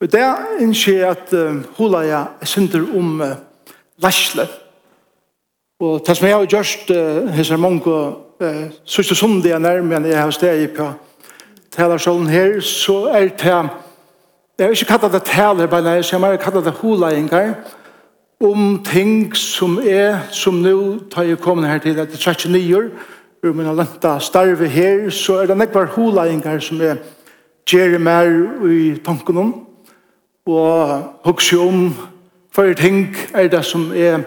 Og det er ikke at hula jeg synder om uh, læsle. Og det som jeg har gjort uh, hos mange uh, sørste sonde jeg nærmere enn jeg har steg på talersålen her, så er det jeg har ikke kattet det taler bare nær, så jeg har kattet det hula engang om ting som er, som nå tar jeg kommet her til, etter 39 år, ur mina lenta starve her, så er det nekvar hula engang som er gjerri mer i tanken om og hugsa om hver ting er det som er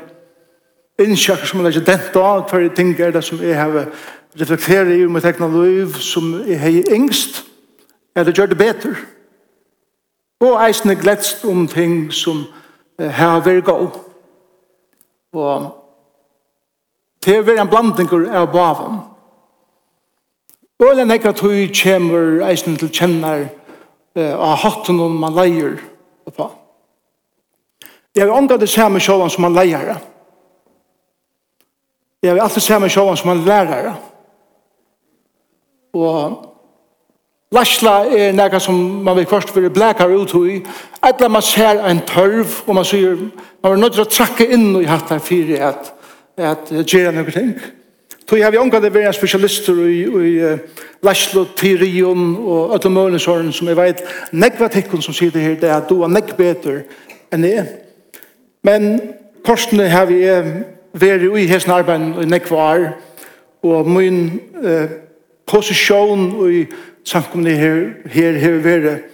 innsjekker som er ikke dent av, hver ting er det som jeg har reflekteret i med egna liv, som jeg har yngst, er det gjør det bedre. Og eisen er gledst om ting som har vært god. Og det er vært en blanding av baven. Og det er nekka tog kommer eisen til kjenner av hatten om man leier, Jeg har ånda det samme sjåan som han leier. Jeg har alltid samme sjåan som han lærer. Og Lasla er nekka som man vil først fyrir blekar ut i. Etla man ser en tørv, og man sier, man er nødt til å trakke inn i hatt her fyrir at, at gjøre noen ting. Tog har vi omgått det vært spesialister i, i uh, Laslo, Tyrion og Øtlomønesåren som jeg vet nekva tikkun som sier det her, det er at du er nekk betur enn jeg er. Men korsene har vi vært i hesten arbeid i nekvar, og min eh, posisjon i samkomne her, her har vært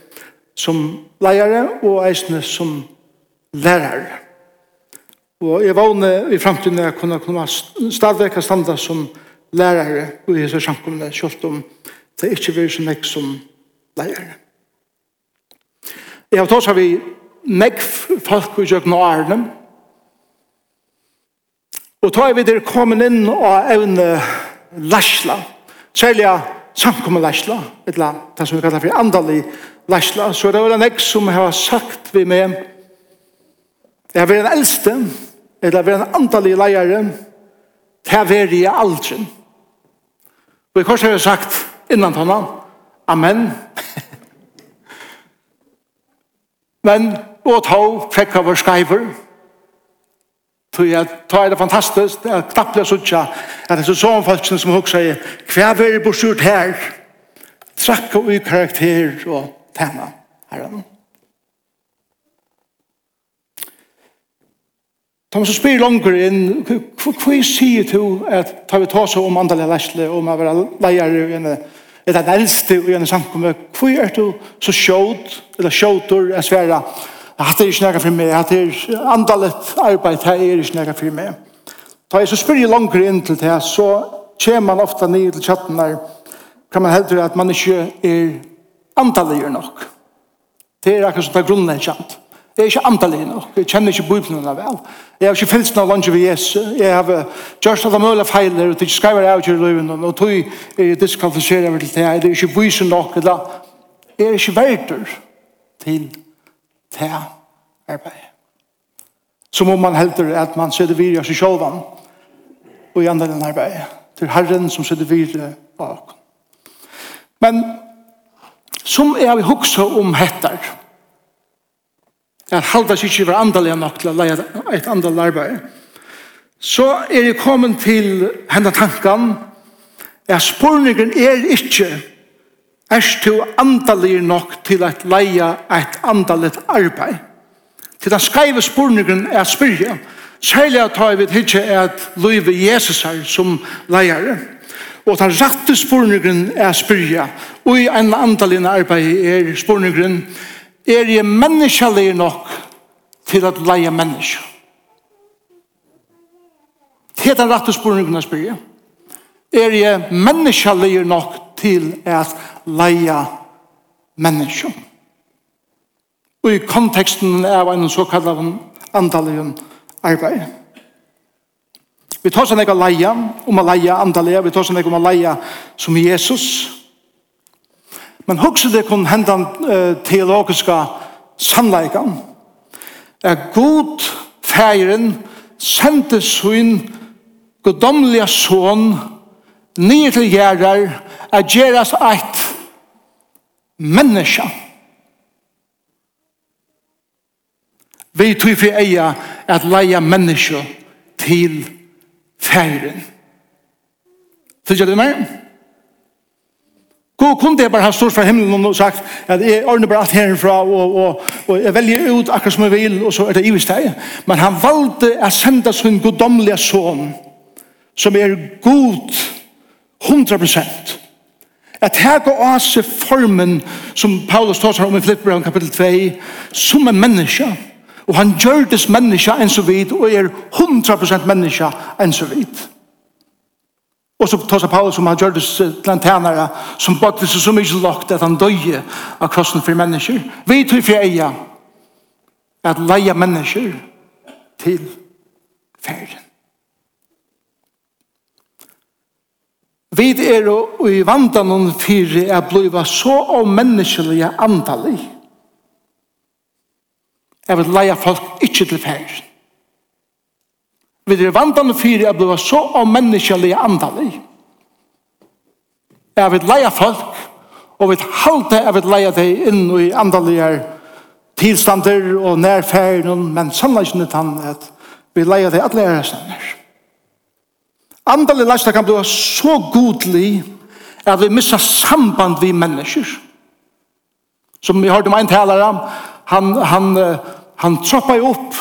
som leiere og eisene som lærere. Og jeg vågner i fremtiden at jeg kunne komme stadigvæk standa som lærere i hese samkomne, selv om det ikke var så nek som lærere. Jeg har tatt av vi meg folk i jøkken og ærene. Og da er vi der kommet inn og evne lasla, særlig samkommet et eller det som vi kallar for andalig lasla, så er det vel en ek som har sagt vi med, det har vært en eldste, eller det har vært en andalig leiere, det har vært i aldri. Og i korset har jeg sagt innan henne, Amen. Men Og tog fekk av vår skreiver. Tog jeg, tar det fantastisk, det er knappt jeg suttja, at det er sånn folk som hun sier, hva er det borsurt her? Trakka ui karakter og tema herren. Ta man så spyr langer inn, hva sier du at ta vi ta seg om andalega læsle, om å være leier i en eller den eldste i en samkommet, hva er du så sjåd, eller sjådur, jeg sverre, at det er ikke nægget for meg, at det er andalet arbeid, det er ikke nægget for meg. Da jeg så spyr jeg langer inn til det, så kommer man ofte ned til chatten der, kan man heldre at man ikke er andalig nok. Det er akkurat som det er grunnen kjent. Jeg er ikke andalig nok, jeg kjenner ikke bøyblene vel. Jeg har ikke fyllt noe langer ved Jesu, jeg har gjort alle mulige feiler, og det ikke skriver av til løven, og tog er diskvalifiseret diskvalifiserer til det, det er ikke bøysen nok, eller jeg er ikke verder til det arbeid. Så må man helter at man sitter videre seg selv og i andre den arbeidet. Til Herren som sitter videre bak. Men som er vi hukse om hettar, at halda seg ikke var andalega nok til å leie et andal arbeid, så er jeg kommet til henne tankan, at spørningen er ikke Er du andalig nok til at leia et andalig arbeid? Til den skreive spurningen er spyrja, særlig at jeg vet ikke at løyve Jesus her som leiare. Og den rette spurningen er spyrja, og i en andalig arbeid er spurningen, er jeg menneskelig nok til at leia menneske? Til den rette spurningen er spyrja, er jeg menneskelig nok til at leia menneskjum. Og i konteksten av en såkallar andalig arbeid. Vi tar seg nekka leia, om å leie andalig, vi tar seg nekka om å leie som Jesus. Men hugsa det kun hendan uh, teologiska sannleikan. Er god feiren sendte sin godomlige son nir til gjerrar at gjeras eit menneska. Vi tog for eia at leia menneska til færen. Tykker du meg? God kunne jeg bare ha stort fra himmelen og sagt at jeg ordner bare alt herfra og, og, og jeg velger ut akkurat som jeg vil og så er det i deg. Men han valgte å sende sin goddomlige son som er god 100 prosent at her går også formen som Paulus tar seg om i Filipperen kapittel 2 som en menneske og han gjør dess menneske enn så vidt og er 100% menneske enn så vidt og så tar seg Paulus om han gjør dess lantenere som bakte seg så mye lagt at han døye av krossen for mennesker vi tror for eia at leia mennesker til ferien Vi er og i vandanon fyri er bliva så og menneskelige antallig. Jeg vil leia folk ikkje til færgen. Vi er vandanon fyri er bliva så og menneskelige antallig. Jeg vil leia folk og vil halte jeg vil leia deg inn i antallige tilstander og nærfærgen men sannleggen er tann at vi leia deg at leia deg Andelig lasta kan bli så godlig at vi missa samband vi mennesker. Som vi hørte om en talare, han, han, han troppa jo opp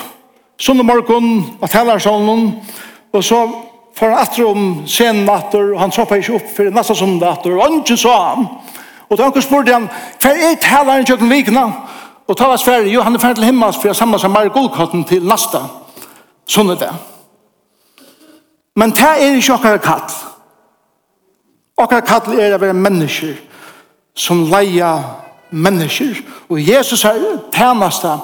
sunne morgon talar sånn og så får han atter om sen natter, og han troppa ikke opp for neste sunne natter, og ikke sa han. Og da han spurte han, hva er talaren kjøkken vikna? Og ta var jo han er ferdig til himmels for jeg samar seg mer godkotten til neste sunne dag. Men det er ikke okkar kall. Okkar kall er å være mennesker som leia mennesker. Og Jesus er det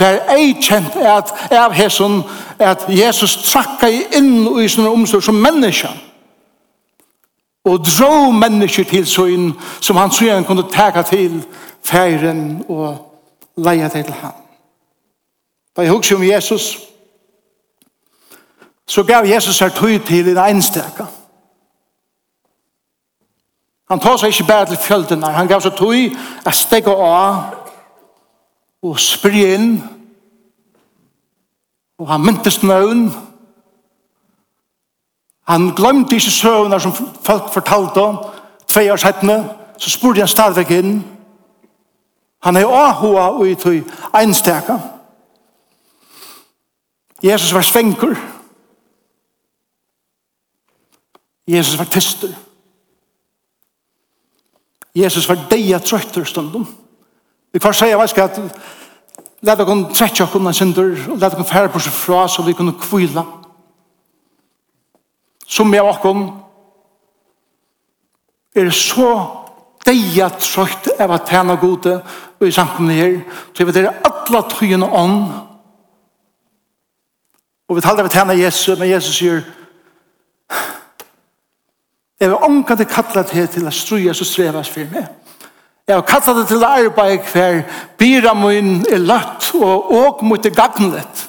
var ei kjent at av hesson at Jesus trakka inn i sånne omstår som mennesker. og dro mennesker til sånn som han søgn kunne teka til færen og leia til han. Da jeg husker om Jesus, så gav Jesus her tøy til en einstaka. Han tar seg ikke bare til fjøldenar, han gav seg tøy at stegge av og spri inn. Og han myntes nøvn. Han glemte ikke søvner som folk fortalte om tvei år settene så spurte han stadigvæk inn. Han er åhua og i tøy einsteka. Jesus var svenker Jesus var tester. Jesus var deia trøytter stundum. Vi kan si, jeg skal ikke, at let dere trekje oss unna synder, og lad dere fære på seg fra, så vi kunne kvila. Som jeg av dere er så deia trøyt av at tjene gode og i samkomne her, så vi er alle tøyene ånd, og vi taler av tjene Jesus, men Jesus sier, Jeg vil omkant det kattlet til til å struja så strevas for meg. Jeg vil kattlet det til å arbeide hver bira min er løtt og åk mot det gagnet.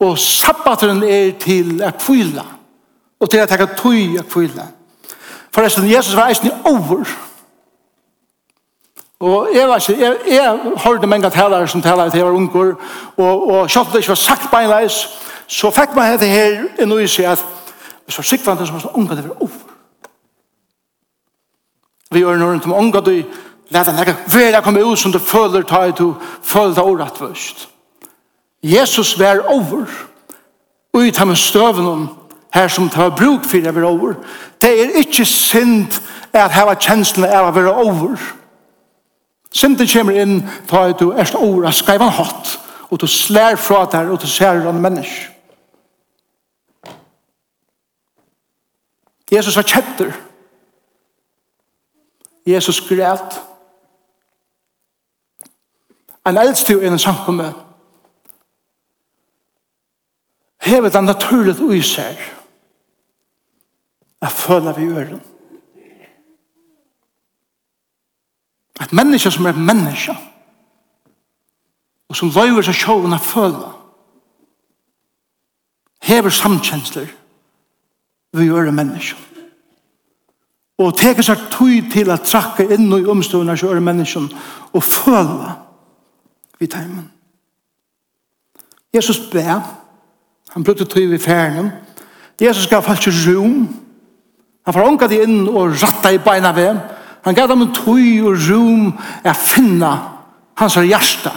Og sabbateren er til å kvila og til å takka tøy å kvila. Forresten, Jesus var eisen i over. Og jeg var ikke, jeg, jeg hørte mange talere som talere til jeg var unger, og, og selv om det ikke var sagt beinleis, så fikk man dette her i seg at Vi så sikvande som er unga det var over. Vi gjør noe rundt om unga du leta leka vera komme ut som du føler ta i to føler ta ordet først. Jesus var over og i med støven om her som tar bruk for det var over. Det er ikke synd at hava kjenslen av å være over. Synden kommer inn ta i to erst over, skreivan hatt og du slær fra der og du ser han menneske. Jesus var kjetter. Jesus græt. En eldste jo en samkomme. Hevet han naturligt ui seg Jeg føler vi gjør øren. Et menneske som er et menneske. Og som løyver seg sjåven å føler Hever samkjensler. Hever vi gjør mennesker. Og teker seg tøy til å trakke inn i omstående av gjøre mennesken og føle vi teimen. Jesus be, han brukte tøy ved ferden. Jesus gav falsk rom. Han foranket det inn og ratta i beina ved. Han gav dem en tøy og rom er finna hans hjerte.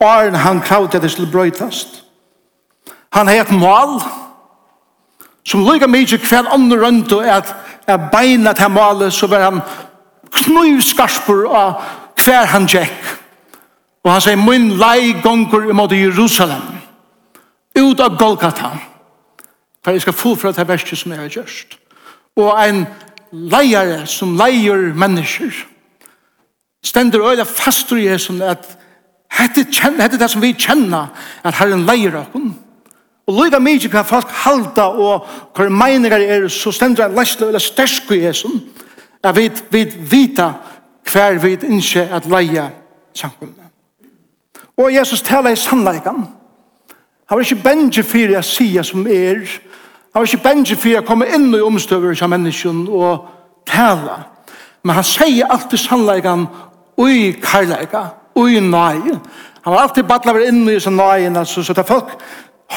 Og han kravde det skulle brøytast. Han heter mål. Han mål. Som lykka mykje hver andre rundt og at, er beina til malet, så var han knivskarspur av hver han tjekk. Og han sier, min lei gonger imot Jerusalem, ut av Golgata, for jeg skal fullfra til verset som jeg har gjørst. Og en leiare som leier mennesker, stender øyla fastur i Jesus at hette, hette det som vi kjenner, at Herren leier okken, Og lyga mykje hva folk halda og hva meiningar er, så stendra en lesle eller stersk i Jesus at vi vid vita hver vi innskje at leia samkomne. Og Jesus tala i sannleikan. Han var ikke benje fyrir a sia som er. Han var ikke benje fyrir a komme inn i omstøver som menneskjen og tala. Men han sier alltid sannleikan ui karleika, ui nai. Han var alltid badlaver inn i sin nai, så, så det folk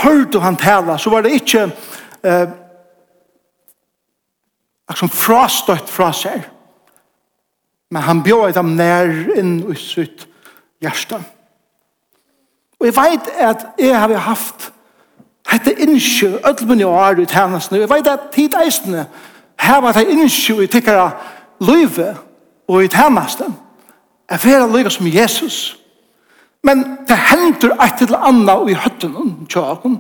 hørte han tale, så var det ikke eh, som frastøtt fra seg. Men han bjør dem nær inn i sitt hjerte. Og jeg vet at jeg har haft dette innskjø, ødelmunni og ære i tjenestene. Jeg vet at tid eisene har vært det innskjø i tikkere løyve og i tjenesten. Jeg vet at lykke som Jesus. Jesus Men det hender et eller annet i høttene, tjøkken,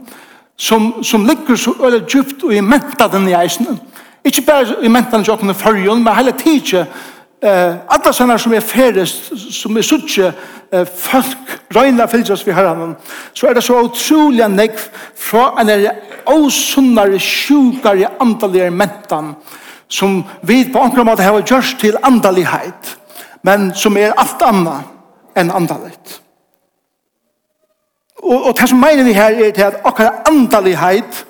som, som ligger så øyne djupt og i mentet den i eisene. Ikke bare i mentet den tjøkken i førjen, men hele tiden eh alla sånne som er färdes som er suche eh, folk rena fyllas vi har herran så er det så utrolig neck fra en osunnare sjukare andalige mentan som vi på andre måte har gjort til andalighet men som er alt annet enn andaligt. Og, og det som mener vi her er til at akkurat andalighet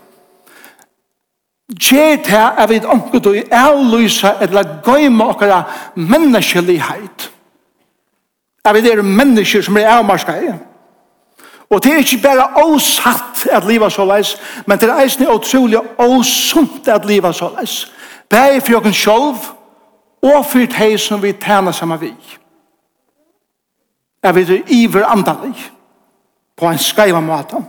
gjør til at vi ikke du avlyser eller gøyme akkara menneskelighet. At vi er mennesker som er avmarska i. Og det er ikke bare åsatt at livet så leis, men det er eisne utrolig åsunt at livet så leis. Bæg for jokken selv og for deg som vi tjener sammen vi. Er vi er iver andalig på en skaiva måte.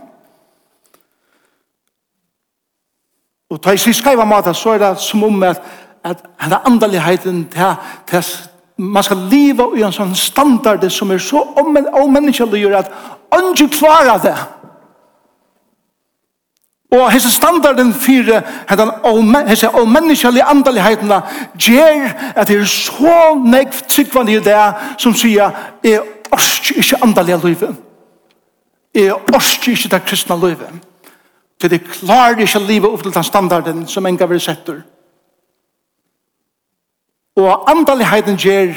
Og ta i sin skaiva måte, så er det som om at, at han er andaligheten til, til man skal leve i en sånn standard som er så omenneskelig at han ikke klarer det. Og hese standarden fyrir hese omenneskjallige andaligheitene gjer at det er så negv tryggvann i det som sier jeg orsk ikke andalige livet. Jeg orsker ikke det kristne livet. Til det klarer ikke livet opp til den standarden som en gav setter. Og andaligheten gjør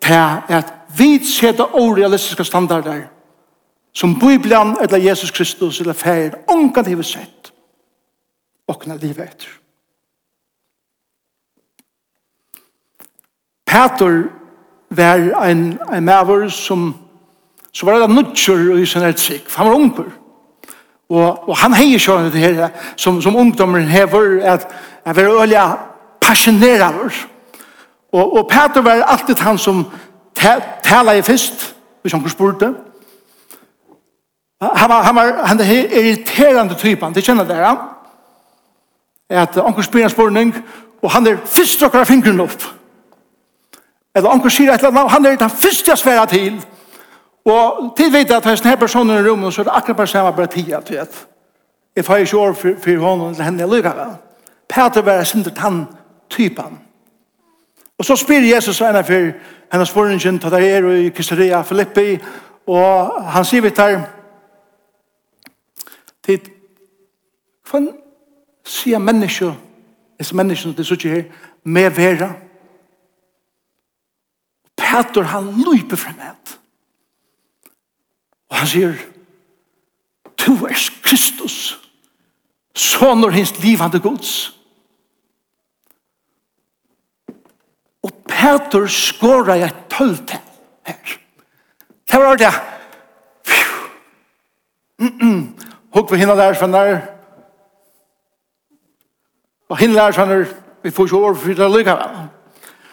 til at vi ser det orealistiske standarder som Bibelen eller Jesus Kristus eller fer ångan hiver sett og kunne livet etter. Peter var en, en maver som så var det nutcher i sin eldsik. Han var unger. Og, og han heier sånn det her, som, som ungdommer hever, at jeg var øyelig passionerer. Og, og Peter var alltid han som tala i fyrst, hvis han spurte. Han var, han var han er irriterende typen, det kjenner dere. At onkur spyr en spurning, og han er fyrst okkar fingeren opp. Eller onkur sier et eller annet, han er den fyrste jeg sværa til. Ja Og til vet at hvis denne personen er i rommet, så er det akkurat bare samme bare tida, du vet. Jeg får ikke år for, for hånden til henne lykka vel. Peter var sindert han typen. Og så spyr Jesus henne for henne spørningen til der er i Kisteria Filippi, og han sier vi der, til hva sier mennesker, disse menneskene til sitter her, med vera. Peter han løper frem henne. Og han sier, Du er Kristus, soner hins livande gods». Og Peter skåra i et tølte her. Det var det. Mm. Hukk vi hinna der, sånn der. Og hinna der, sånn der. Vi får ikke over for det lykka.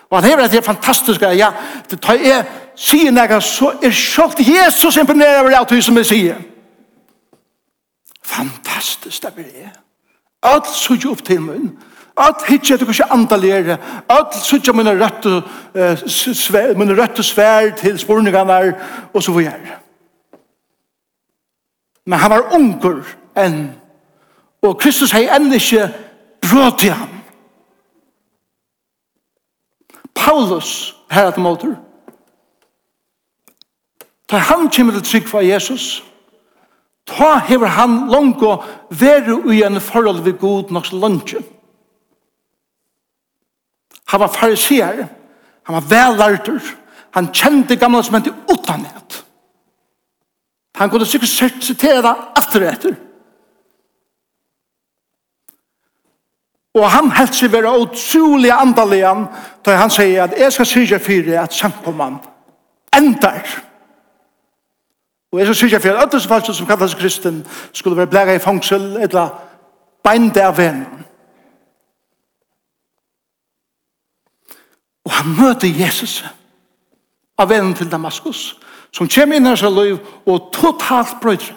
Og han hever det fantastiske, ja, det tar jeg sier nega, så er sjålt Jesus imponerer over alt som jeg sier. Fantastisk det blir det. Alt suger opp til munn. Alt hitje etter hvordan andalere. Alt suger mine røtte, uh, svær, mine røtte svær til spurningene og så videre. Men han var unger enn. Og Kristus har enn ikke brått til ham. Paulus, herre til måter, Ta han kommer til trygg for Jesus, ta hever han langt og være ui en forhold ved god nok så. Han var fariser. han var velærter, han kjente gamle som hente utanhet. Han kunne sikkert sitere det etter etter. Og han held seg være utrolig andalig da han sier at jeg skal sier fyrir at samkomman endar. Endar Og jeg så sikker for at alle som falsk som kallas kristen skulle være blæra i fangsel eller beinde av vennen. Og han møter Jesus av vennen til Damaskus som kommer inn i hans liv og totalt brøyder.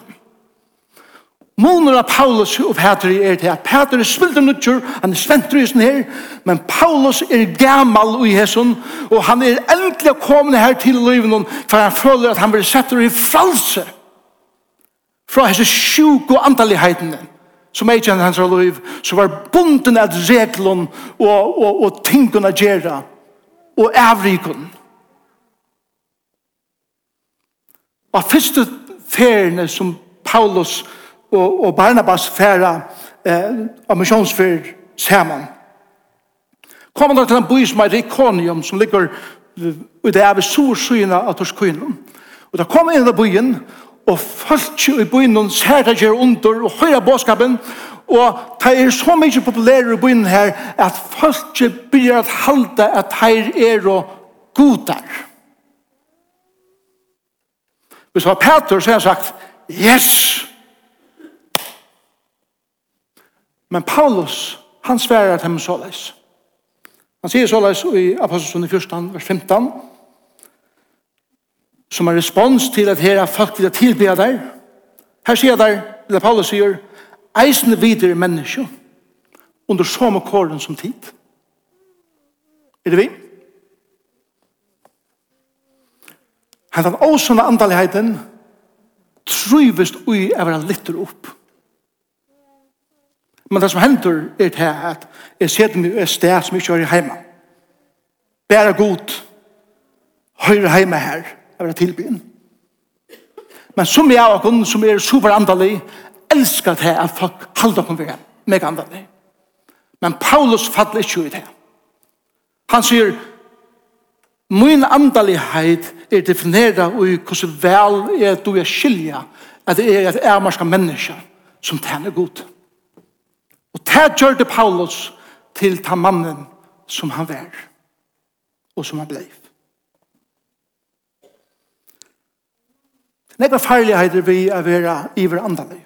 Måner av Paulus og Petri er til at Petri spilder nødgjør, han er sventru i sin her, men Paulus er gammal i hesson, og han er endelig kommende her til livet, for han føler at han blir sett i fralse fra hese sjuk og antalligheten som er kjent hans liv, som var bunden av reglene og, og, og tingene å gjøre, og avrikene. Og første feriene som Paulus gjør, og, og Barnabas færa eh, av misjonsfyr saman. Kommer da til en by som er Rikonium, som ligger i det er ved av Torskynum. Og da kommer inn i byen, og folk i byen ser det gjør under, og høyre båskapen, Og det er så mye populære i byen her, at folk begynner å halda at her er og godar. Hvis det var Peter, så har jeg sagt, yes, Men Paulus, han sverar at han såleis. Han sier såleis i Apostelsen 14, vers 15, som er respons til at her er folk vil tilbe der. Her sier der, eller Paulus sier, eisende videre menneske, under samme kåren som tid. Er det vi? Han har åsende andaligheten trivest ui av å lytte opp. Men det som hender er til at jeg ser dem i et sted som ikke hører hjemme. Bære god, Høyre hjemme her, jeg vil tilbyen. Men som jeg og hun som er super superandalig, elsker til at folk holder på meg, meg andalig. Men Paulus faller ikke ut det. Han sier, min andalighet er definert av hvordan vel er du er skilja at det er et ærmarska menneske som tjener godt. Og det gjør det Paulus til ta mannen som han var og som han blei. Nekva farligheter vi er vera iver andalig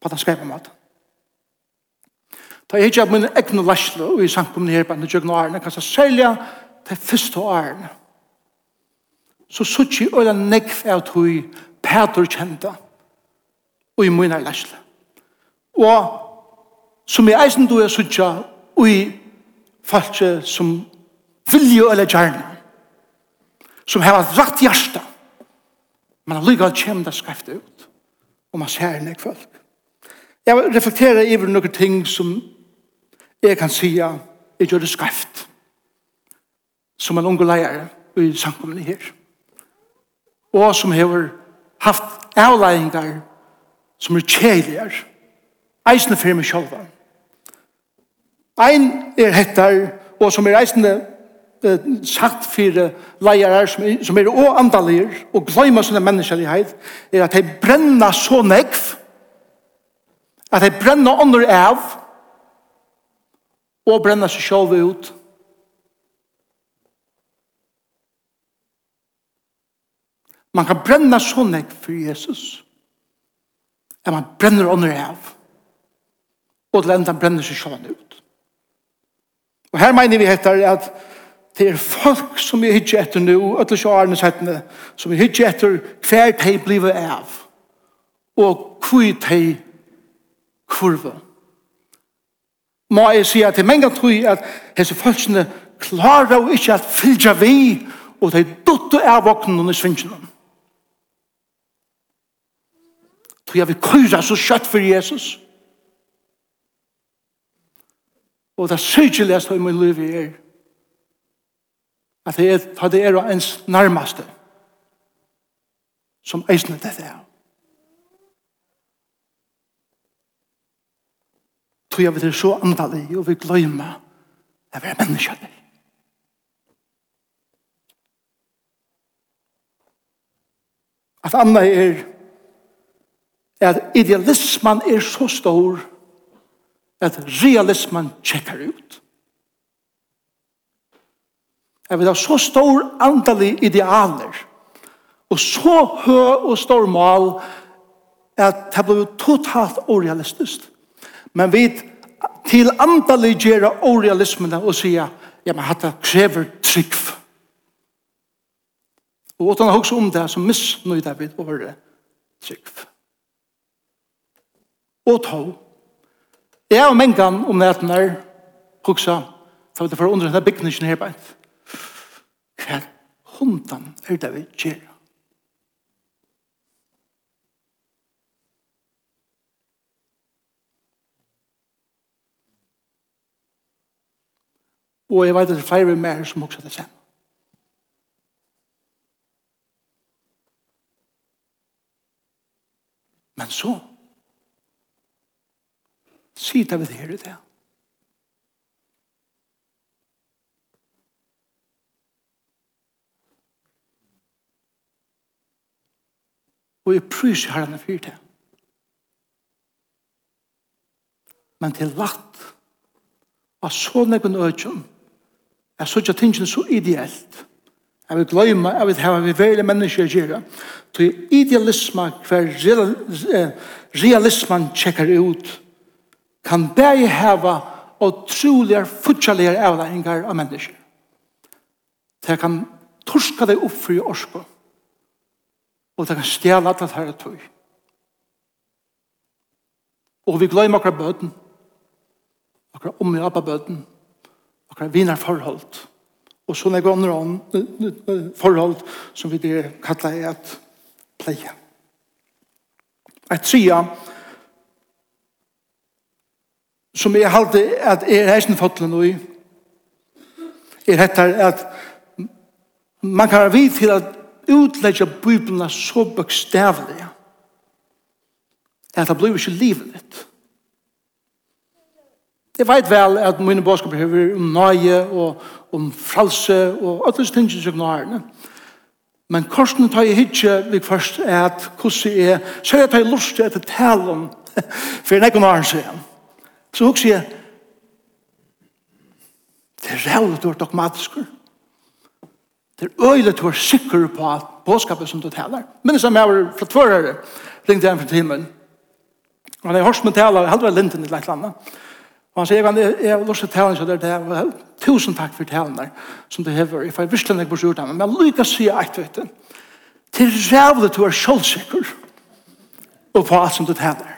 på den skrepa måten. Da jeg ikke av mine egne lærsle og i samkomne her på 20 årene, kan kanskje særlig til første årene, så sutt jeg øyne nekv av tog Peter kjente og i mine lasle og som er eisen du er suttja ui falske som vilje eller gjerne som har rett hjärsta men allikevel kjem det skreft ut og man ser nek folk jeg reflekterer over noen ting som jeg kan si jeg gjør det skreft som en unge leier i samkomne her. Og som har haft avleiingar som er kjeligere eisne fyrir meg sjálfa. Ein er hettar, og som er eisne eh, sagt fyrir leirar som, er, som er og andalir, og gløyma sånne menneskelighet, er at de brenna så nekv, at de brenna under av, og brenna seg sjálfa ut, Man kan brenna så nekv for Jesus. Ja, man brenner under av og til enda brenner seg sjåan ut. Og her mener vi heter at det er folk som vi hittir etter nu, og til sjåarene settene, som vi hittir etter hver teg blivet av, og hvor teg kurve. Må jeg si at det er mange tog at hese folkene klarer jo ikke at fylja vi, og de dutte av våknen under svindsjonen. Tog jeg vil køyre så kjøtt for Jesus. Og det sykkeligast i min liv er at det er, det er ens nærmeste som eisner dette er. Tror jeg vi er så andalig og vi gløymer at vi er menneskelig. At andre er at idealismen er så stor at realismen tjekkar ut. Jeg vil ha så stor andalig idealer og så hø og stor mal at det blir totalt orealistisk. Men vi til andalig gjør orealismen og sier ja, men hatt krever trygg. Og åttan har også om det som misnøyde vi over trygg. Og tog Jeg har mengan om nætten her, kuksa, så vet jeg for under denne bygningen her beint. Hva hundan er det vi gjør? Og jeg vet at det er flere mer som også det samme. Men så Sita vi det her i det. Og jeg prøys herren for det. Men til vatt av så nekken økjøn er så ikke tingene så ideelt jeg vil glemme, jeg vil hava vi veldig mennesker å gjøre så idealisme hver realismen tjekker ut kan de heva og troligere, futsaligere avlæringar av mennesker. Det kan torska deg opp for i orsko. Og det kan stjæla alt det her tog. Og vi gløymer akkurat bøten. Akkurat om i appa bøten. Akkurat vinar forhold. Og sånne grann forhold som vi det kallar er at pleie. Et tria som jeg halte at jeg er heisen fotlen og er hettar at man kan vi til at utlegge Bibelna så bøkstavlig at det blir ikke livet ditt. Jeg vet vel at mine bådskaper behøver om nøye og om fralse og alle tingene som nøyene. Men korsen tar jeg hitje vi først er at hvordan jeg, så jeg tar jeg lyst til å tale om for jeg en ekon åren siden. Så hun sier det er rævlig du er dogmatisk. Det er øyelig du er sikker på at påskapet som du taler. Men som jeg var fra tvørere, ringte jeg for timen. Og han er hørt meg tale, jeg hadde vært linten i et eller. Og han sier, jeg har lyst til talen, så det er det. Tusen takk for talen der, som du hever. Jeg får virkelig ikke bort ut av meg, men jeg lykker å si et, vet du. Det er rævlig du er sjølvsikker på alt som du taler.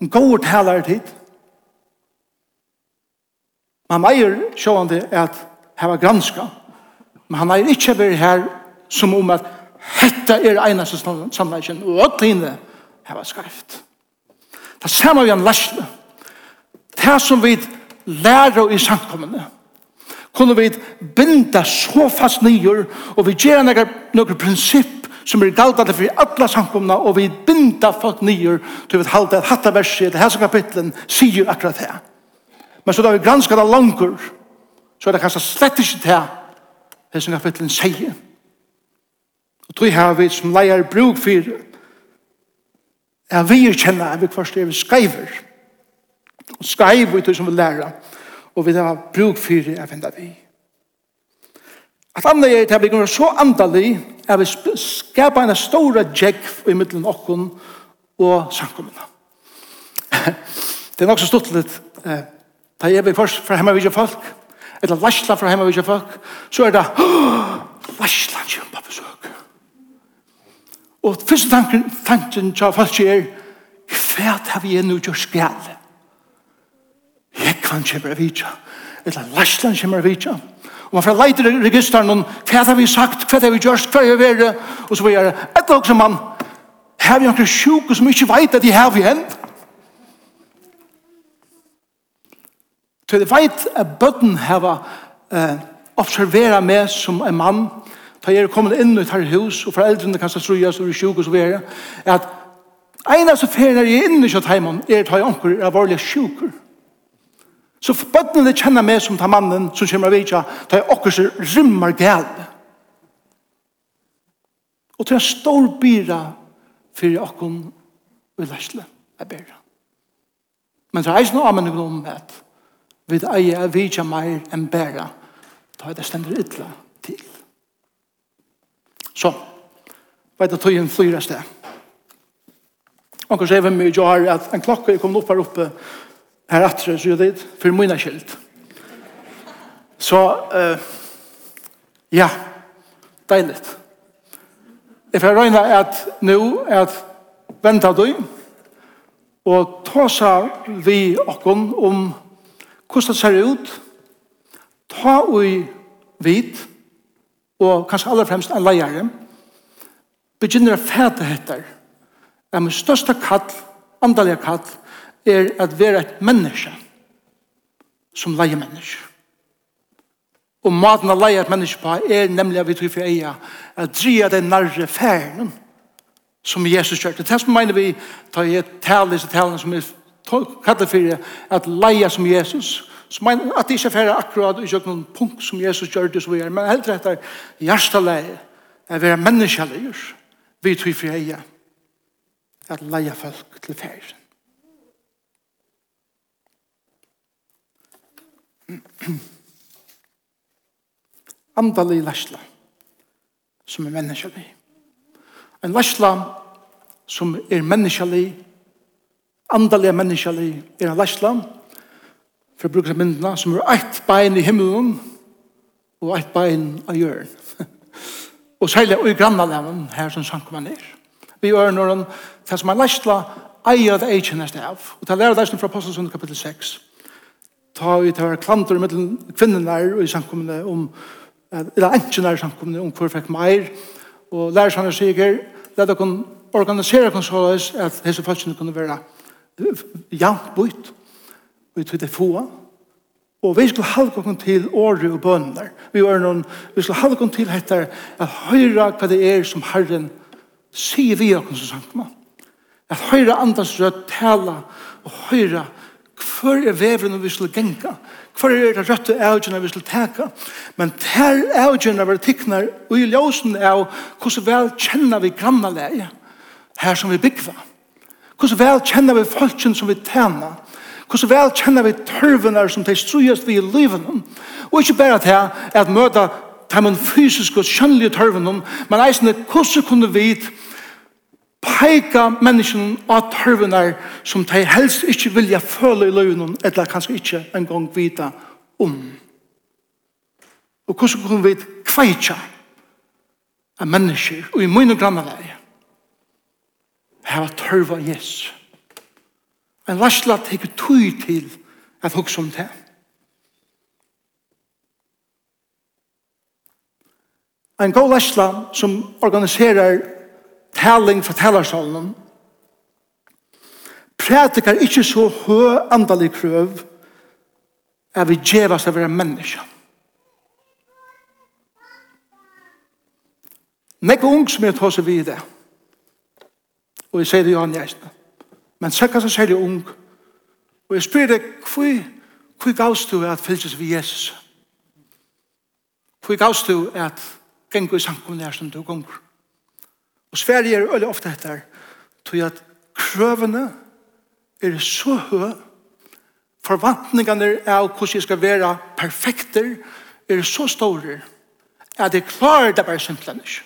En god taler tid. Man meier sjående at her var granska. Men han meier ikke vært her som om at hetta er eneste samleikjen og at henne her var skarft. Det samme vi en lærsle. Det som vi lærer i samkommende kunne vi binda så fast nyer og vi gjør noen prinsipp som er galdande for alle samkomna og vi binda folk nyer til vi halte at hatta verset til hese kapitlen sier akkurat det. Men så da vi granskar det langer så er det kanskje slett ikke det det som kapitlen sier. Og tog har vi som leier bruk for er vi kjenner vi først er vi skreiver og skreiver til som vi lærer og vi har bruk for det jeg finner vi. At andre er til å så andalig er vi skapa en stora djekv i middelen okken og samkommene. det er nok så stort litt eh, da er vi først fra hjemme vidje folk eller varsla fra hjemme vidje folk så er det varsla han på besøk. Og første tanken, tanken til folk er hva har vi ennå gjort skjæle? Jeg kan kjønner vidje eller varsla han kjønner vidje Og man får leite registeren om hva har vi sagt, hva har vi gjort, hva har vi vært, og så videre. Etter også man, har vi noen sjuke som ikke vet at de har vi hent? Så jeg vet at bøtten har eh, observeret meg som en mann, da jeg er kommet inn i et hus, og foreldrene kan strøyes og er sjuke og så videre, at en av så ferien jeg inn i kjøtt heimann, er at jeg anker er alvorlig sjuker. Så bøttene kjenner meg som tar mannen som kommer av vidtja, da jeg okker seg rymmer galt. Og til en stor byra for jeg okker vi lærsle er byra. Men så er eisen og amen om at vi eier av vidtja mer enn bæra da jeg det stender ytla til. Så, vet jeg tøyen flyr sted. Og kanskje vi mye jo har at en klokke er kommet opp her oppe Her atre, så gjør det, for mine skilt. Så, uh, ja, deilig. Jeg får røyne at nå, er at venta du, og ta seg vi okken om hvordan det ser ut, ta ui vit, og kanskje aller fremst en leier, begynner å fæte etter. Det er min største kall, andalige kall, er at være et menneske som leier menneske. Og maten å leie et menneske på er nemlig at vi tror for eia at dria den nærre færen som Jesus kjørte. Det er som mener vi tar i et tal, disse talene som er kallet for at leie som Jesus Så men at det ikke færre akkurat ikke noen punkt som Jesus gjør det så vi er, men helt rett er hjerteleie, er være menneskeleier, vi tror for eie, at leie folk til ferden. Andalig lærsla som er menneskelig. En lærsla som er menneskelig, andalig menneskelig, er en lærsla for å bruke myndene som er ett bein i himmelen og ett bein av jøren. og særlig i grannaleven her som sank man er. Vi gjør når han, det som er lærsla, eier det eikjennes det av. Og det lærer det fra Apostelsund kapittel 6 ta ut her klantor mellom kvinnerne og i samkommende om eller enkjene i samkommende om hvor fikk meir. Og lærersene sier la dere organisere konsoles at disse folkene kunne være jant bort og tog det få. Og vi skulle halve dere til året og bønner vi, var noen, vi skulle halve dere til etter at høyre hva det er som Herren sier vi dere som samkommene at høyre andres rødt tala og høyre Hvor er veveren vi skulle genka? Hvor er det røtte avgjørende vi skulle teka? Men ter avgjørende vi tikkner, og i ljøsen av hvordan vel kjenner vi grannaleie her som vi byggva. Hvordan vel kjenner vi folken som vi tjener. Hvordan vel kjenner vi tørvene som de strøyest vi i livet. Og ikke bare til at møte de fysiske og kjønnelige tørvene, men eisende hvordan kunne vi vite peika menneskene av tørvene som de helst ikke vilja føle i løgnen, eller kanskje ikke engang vita om. Og hvordan kunne vi kveitja av mennesker, og i mine grannarleie, heva tørva Jesus. En varsla teker tøy til at hugsa om det. En god varsla som organiserer taling fra talersalen. prædikar ikkje så hø andalig krøv at vi djevas av være menneska. Nek ung som jeg tar seg vid det. Og jeg sier det jo han jæsne. Men sikkert så sier det ung. Og jeg spyr deg, hvor gavst du at fylses vi Jesus? Hvor gavst du at gengur i samkomne er som du gonger? Og Sverige er veldig ofte etter, tror at krøvene er så høy, forvantningene av hvordan jeg skal være perfekter, er så store, at jeg klarer det bare simpelthen ikke.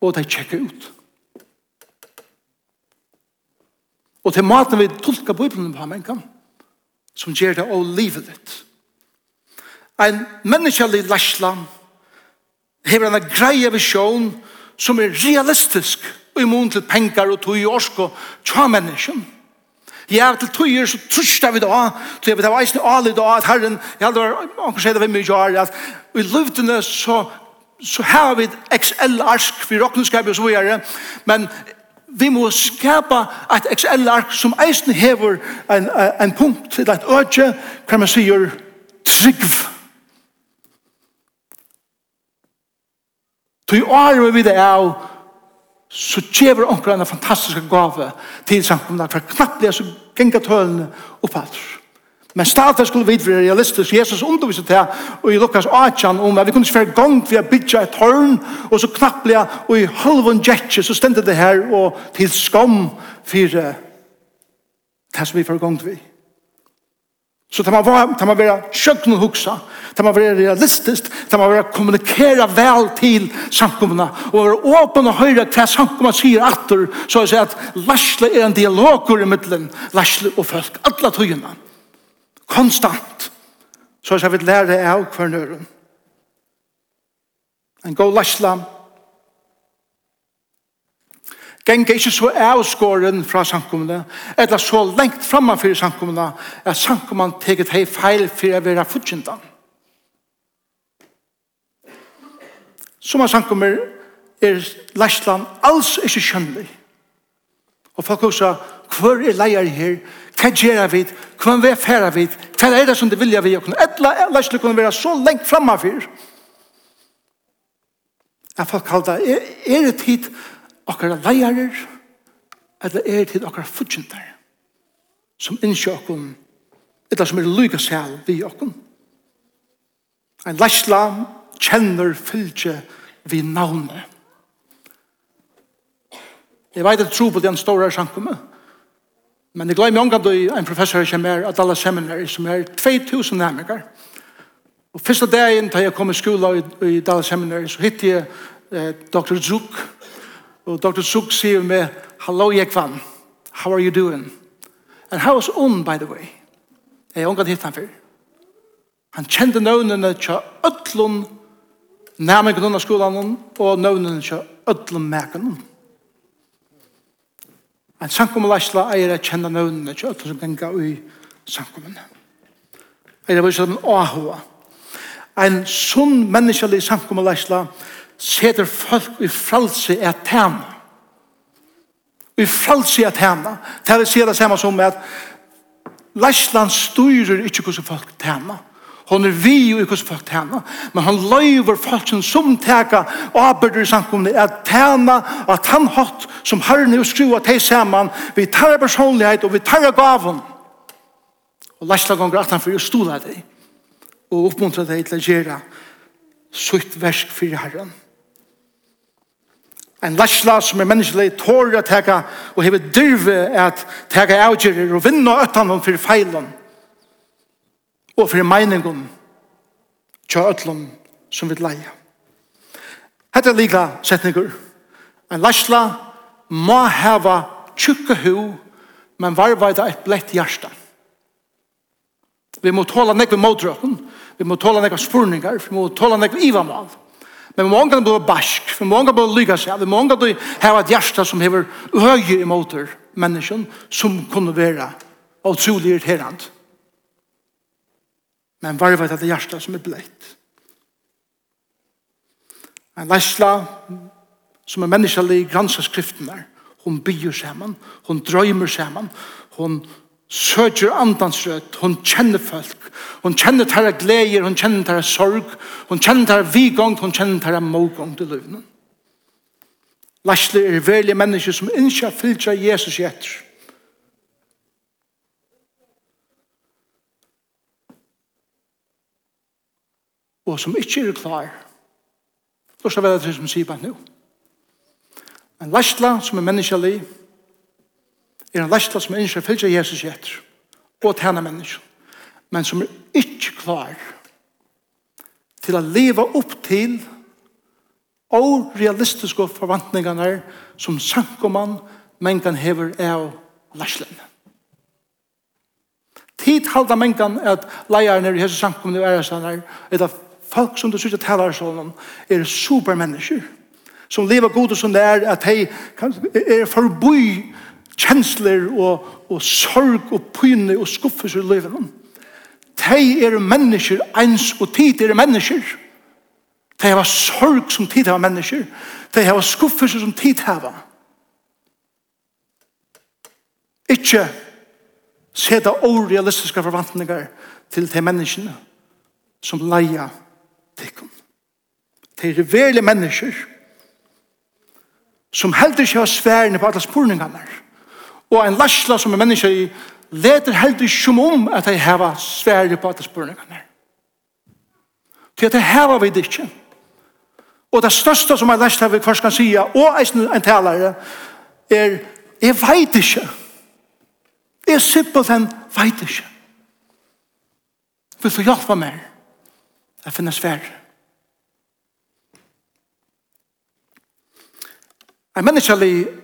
Og det tjekker ut. Og til maten vi tolker Bibelen på mennesken, som gjør det å livet ditt. En menneskelig lærsland, hever en greie visjon som er realistisk og imon til penger og tog i orsk og tja mennesken. Ja, til tog tøyer så trusht vi da, så jeg vil ha eisen alle da, at Herren, jeg hadde vært, man kan si det hvem mye, gjør, at i luftene så, så har vi XL-arsk, for råkningskap og så videre, men vi må skapa et XL-ark som eisen hever en, en punkt, et øde, hva man sier, trygg, Tog året vi det av, så tjever omkring en fantastisk gave til samkomna, for knapplega så genga tølene opphalder. Men stadig skulle vi være realistisk. Jesus underviser til og i Lukas 18 om at vi kunne svære gang ved å bygge et tårn, og så knapplega, og i halvun jetje, så stendte det her, og til skam for det som vi får gang ved. Så tar man vara, tar man vara sjökn och huxa. Tar man vara realistiskt. Tar man vara kommunikera väl till samkomna. Och vara öppen och höra till samkomna säger attor. Så jag säger att Larsle är en dialog i mittlen. Larsle och folk. Alla tygerna. Konstant. Så jag vill lära dig av kvarnören. En god Larsle Genga ikkje så avskåren fra sankumene, eller så lengt framme for sankumene, at samkommene teget hei feil for å være futsindan. Som av samkommer er Læsland alls ikkje skjønnelig. Og folk også, hver er leier her? Hva gjør vi? Hva er vi færa vi? Hva er det som det vilja vi? Etla Læsland kunne være så lengt framme for. Jeg folk kallt det, er det tid for okkara leiarer, eller er til okkara fudgjendar, som innskjer okkum, eller som er lyga sel vi okkum. En leisla kjenner fylgje vi navnet. Jeg vet at tro på den store sankumme, men jeg glemmer omgang til en professor som er at alle seminarier, som er 2000 nærmere. Og første dagen da jeg kom i skolen i, i Dallas Seminary, så hitt jeg eh, Dr. Zuk, Og Dr. Suk sier med, Hello, Jekvan. How are you doing? And how is on, by the way? Jeg har omgått hitt han før. Han kjente nøvnene til ødlun nærmengen under skolan og nøvnene til ødlun mekenen. En sankum lasla eier jeg kjenne nøvnene til ødlun som genga ui sankumene. Eier jeg vil kjenne en åhua. En sunn menneskelig sankum lasla eier seter folk i fralse at tema. I fralse at tema. Det er sier det samme som at Læsland styrer ikke hvordan folk tema. Hon er vi og ikke folk tema. Men han løyver folk som som tæka og arbeider i samkomne at tema at han hatt som herren og skrua til saman vi tar personlighet og vi tar gaven. Og Læsland ganger at han fyrir stola deg og oppmuntra deg til å gjøre sutt versk fyrir herren en lasla som er menneskelig tårer å teka og hever dyrve at teka avgjerer og vinna øttan hon fyrir feilen og fyrir meiningun tja ötlun som vil leia. Hetta er liga setningur. En lasla må heva tjukka hu men varvaida et blett hjärsta. Vi må tåla nekve motdrøkken, vi må tåla nekve spurningar, vi må tåla nekve ivamal. Vi Men många kan bli barsk, for många kan bli lyga seg, for många kan ha et hjärsta som hever høye imot mennesken, som kunne være og trolig irriterende. Men var det at hjärsta som er bleit? En lesla som er menneskelig granska skriften der. Hun byr saman, hun drøymer saman, hun søker andansrødt, hun kjenner folk, Hun kjenner tæra gleder, hun kjenner tæra sorg, hun kjenner tæra vigong, hun kjenner tæra mogong til løvene. Læsle er velje mennesker som innskja fylgja Jesus i etter. Og som ikke er klar. Lort av det som sier bare nå. En læsla som er menneskelig er en læsla som innskja fylgja Jesus i etter. Og tæna mennesker men som er ikke klar til å leva opp til og realistiske forventningene som sankoman mengan hever av lærslen. Tid halda mengan at leierne i hese sankoman i æresaner er at folk som du sier taler sånn er supermennesker som lever god og som det er at de er forboi kjensler og, og sorg og pyne og skuffelse i livet om. De er mennesker eins og tid er mennesker. De hava sorg som tid har mennesker. De hava skuffelser som tid hava. Ikke seta orealistiske forvantningar til de menneskene som leia tikkum. De er verlige mennesker som heldur ikke har sværene på alle spurningene. Og en lasla som er mennesker i leder heldur som om at jeg har svære på at spurningene. Til at jeg har vi det ikke. Og det største som jeg lest her vi først kan si, og en talare, er, jeg vet ikke. Jeg simpelthen vet ikke. Vil du hjelpe meg? Jeg finner svære. En menneskelig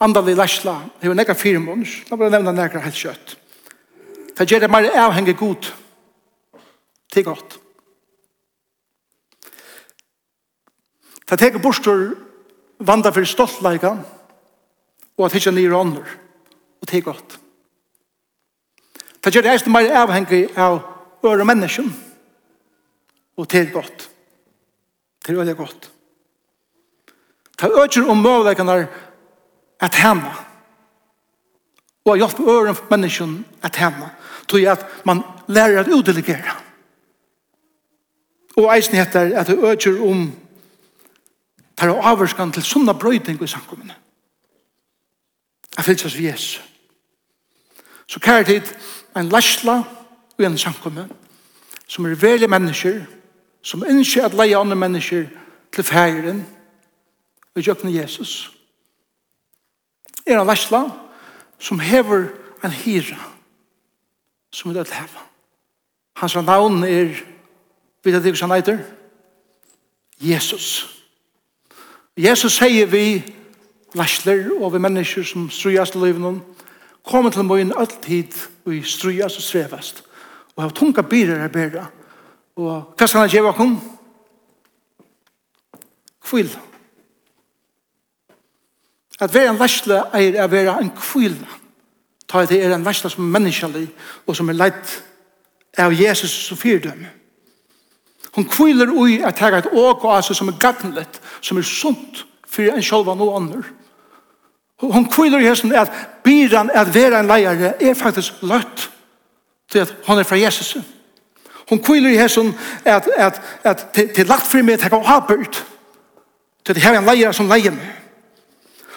andalig i lærsla, det var nekka fyrir måneder, da var det nevna nekka helt kjøtt. Det gjør det mer avhengig god. til godt. Det teker bostur vanda fyrir stoltleika og at hitja nýra ånder. Og til godt. Det gjør det eist mer avhengig av øre menneskjen. Og til godt. Til er veldig godt. Det øker om målleikene at hemma. Og hjelp øren for menneskene at hemma. Tog at man lærer at udelegere. Og eisen heter at det øker om tar avvarskan til sånne brøyding i samkommene. Jeg fyllt oss Jesus. Så kære tid en lasla og en samkomme som er veldig mennesker som ønsker at leie andre mennesker til færen og gjøkne Jesus. Jesus er en versla som hever en hyra som vi dødt heva. Hans navn er, vet jeg hva han heter? Jesus. Jesus sier vi versler og vi mennesker som strøyast i livet noen, kommer til morgen alltid og vi strøyast og strevast og har tunga byrer er bedre. Og hva skal han gjøre oss? Kvill. Kvill At være en versle er å være en kvile. Ta det er en versle som er menneskelig og som er leidt av Jesus som fyrdøm. Hun kviler ui at her er et åk og ase som er gagnlet, som er sunt for en sjølva noe andre. Hun kviler i hesten at byran at være en leiere er faktisk løtt til at han er fra Jesus. Hun kviler i hesten at, at, at, at til lagt fri med at jeg kan ha børt til at her er en leiere som leier meg.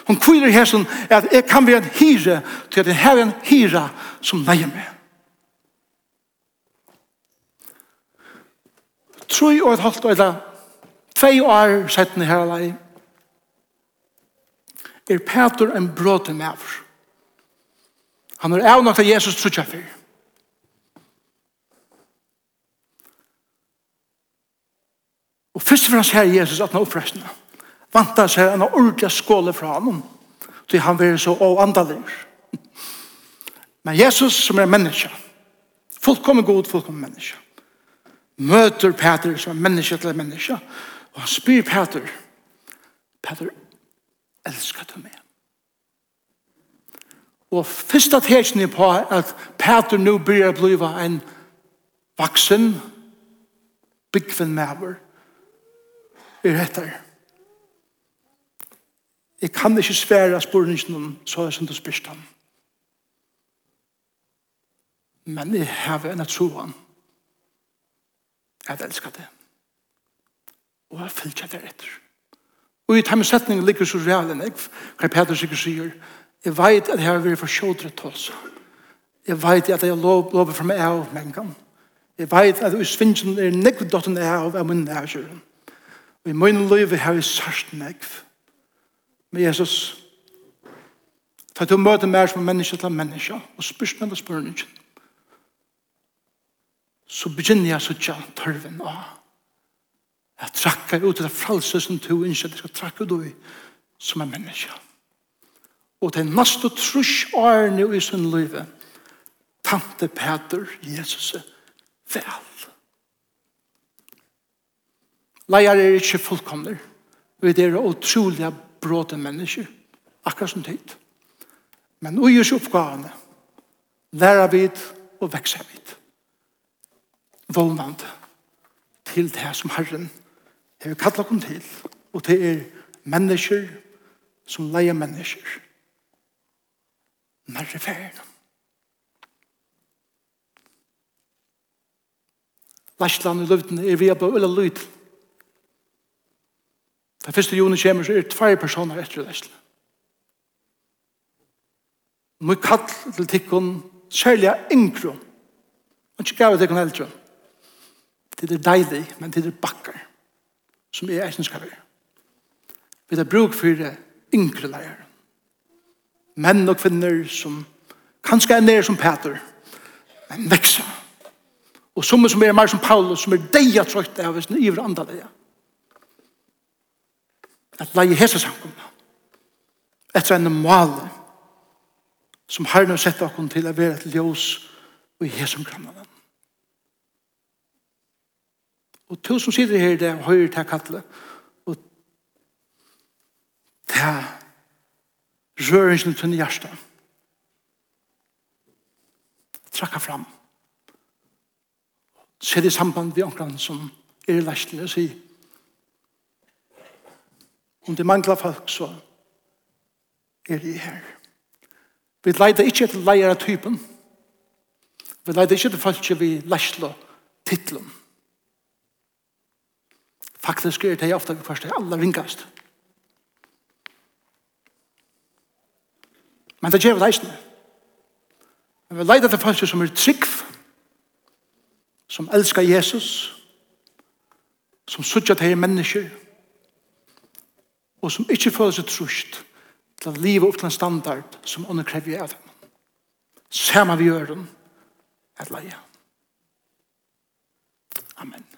Hon kviler her som at jeg kan være en hyre til at jeg har en hyre som leier meg. Troi og et halvt og eller tvei år setten her lei, er Peter en bråte maver. Han er av nok til Jesus trutja fyr. Og først og fremst her Jesus at han er vanta seg en ordentlig skåle fra honom, til han var så avandelig. Men Jesus som er menneske, fullkommen god, fullkommen menneske, møter Peter som er menneske til menneske, og han spyr Peter, Peter, elsker du meg? Og første teksten er på at Peter nå blir å bli en vaksen, byggven med er etter. Jeg kan ikke svære spørningen så er som du spørste ham. Men jeg har en troen han. jeg elsker det. Og jeg følger ikke det etter. Og i timesetningen ligger så real enn jeg, Hva Peter sikkert sier, jeg vet at jeg har vært for kjødre til oss. Jeg vet at jeg lov, lover for meg av mengen. Jeg vet at i svinsen er nekvedotten av av min nærkjøren. Og i min liv har jeg sørst nekv med Jesus. Ta til å møte mer som menneske til menneske, og spørs spørsmål og spørsmål. Så begynner jeg så tja tørven av. Jeg trakker ut det fralse som to ikke jeg skal trakke ut i, som er menneske. Og det er neste trus årene i sin liv. Tante Peter, Jesus, vel. Leier er ikke fullkomner. Vi er utrolig bråte mennesker, akkurat som tid. Men ui oss oppgavene, lærer vi og vekser vi. Vålnande til det som Herren har kallet oss til, og det er mennesker som leier mennesker. Nærre ferien. Lærsland i løvden er vi er bare øyne løyden Da første juni kommer, så er det tvær personer etter det. Må kall til tikkun, særlig yngre. Og ikke gav tikkun eldre. Det er deilig, men det er bakkar som er eisen skal være. Vi har bruk for yngre leier. Menn og kvinner som kanskje er nere som Peter, men vekser. Og som er mer som Paulus, som er deia trøyt av sin ivre andaleia. Ja at leie hese samkomna etter en mal som har nå sett okkur til å være et ljós og i hese krammene. Og to som sitter her i det høyre til kattle og til røringen til hjertet trakka fram. Se det i samband vi omkran som er i lærstene og sier Om det mangler folk, så er de her. Vi leiter ikke til leier av typen. Vi leiter ikke til folk vi lærsler titlen. Faktisk er det ofte vi først er aller ringast. Men det gjør vi leisene. Men vi leiter til folk som er trygg, som elskar Jesus, som suttjar til mennesker, og som ikke føler seg trusht til å leve opp til en standard som underkrever av dem. Samme vi gjør dem, et leie. Amen.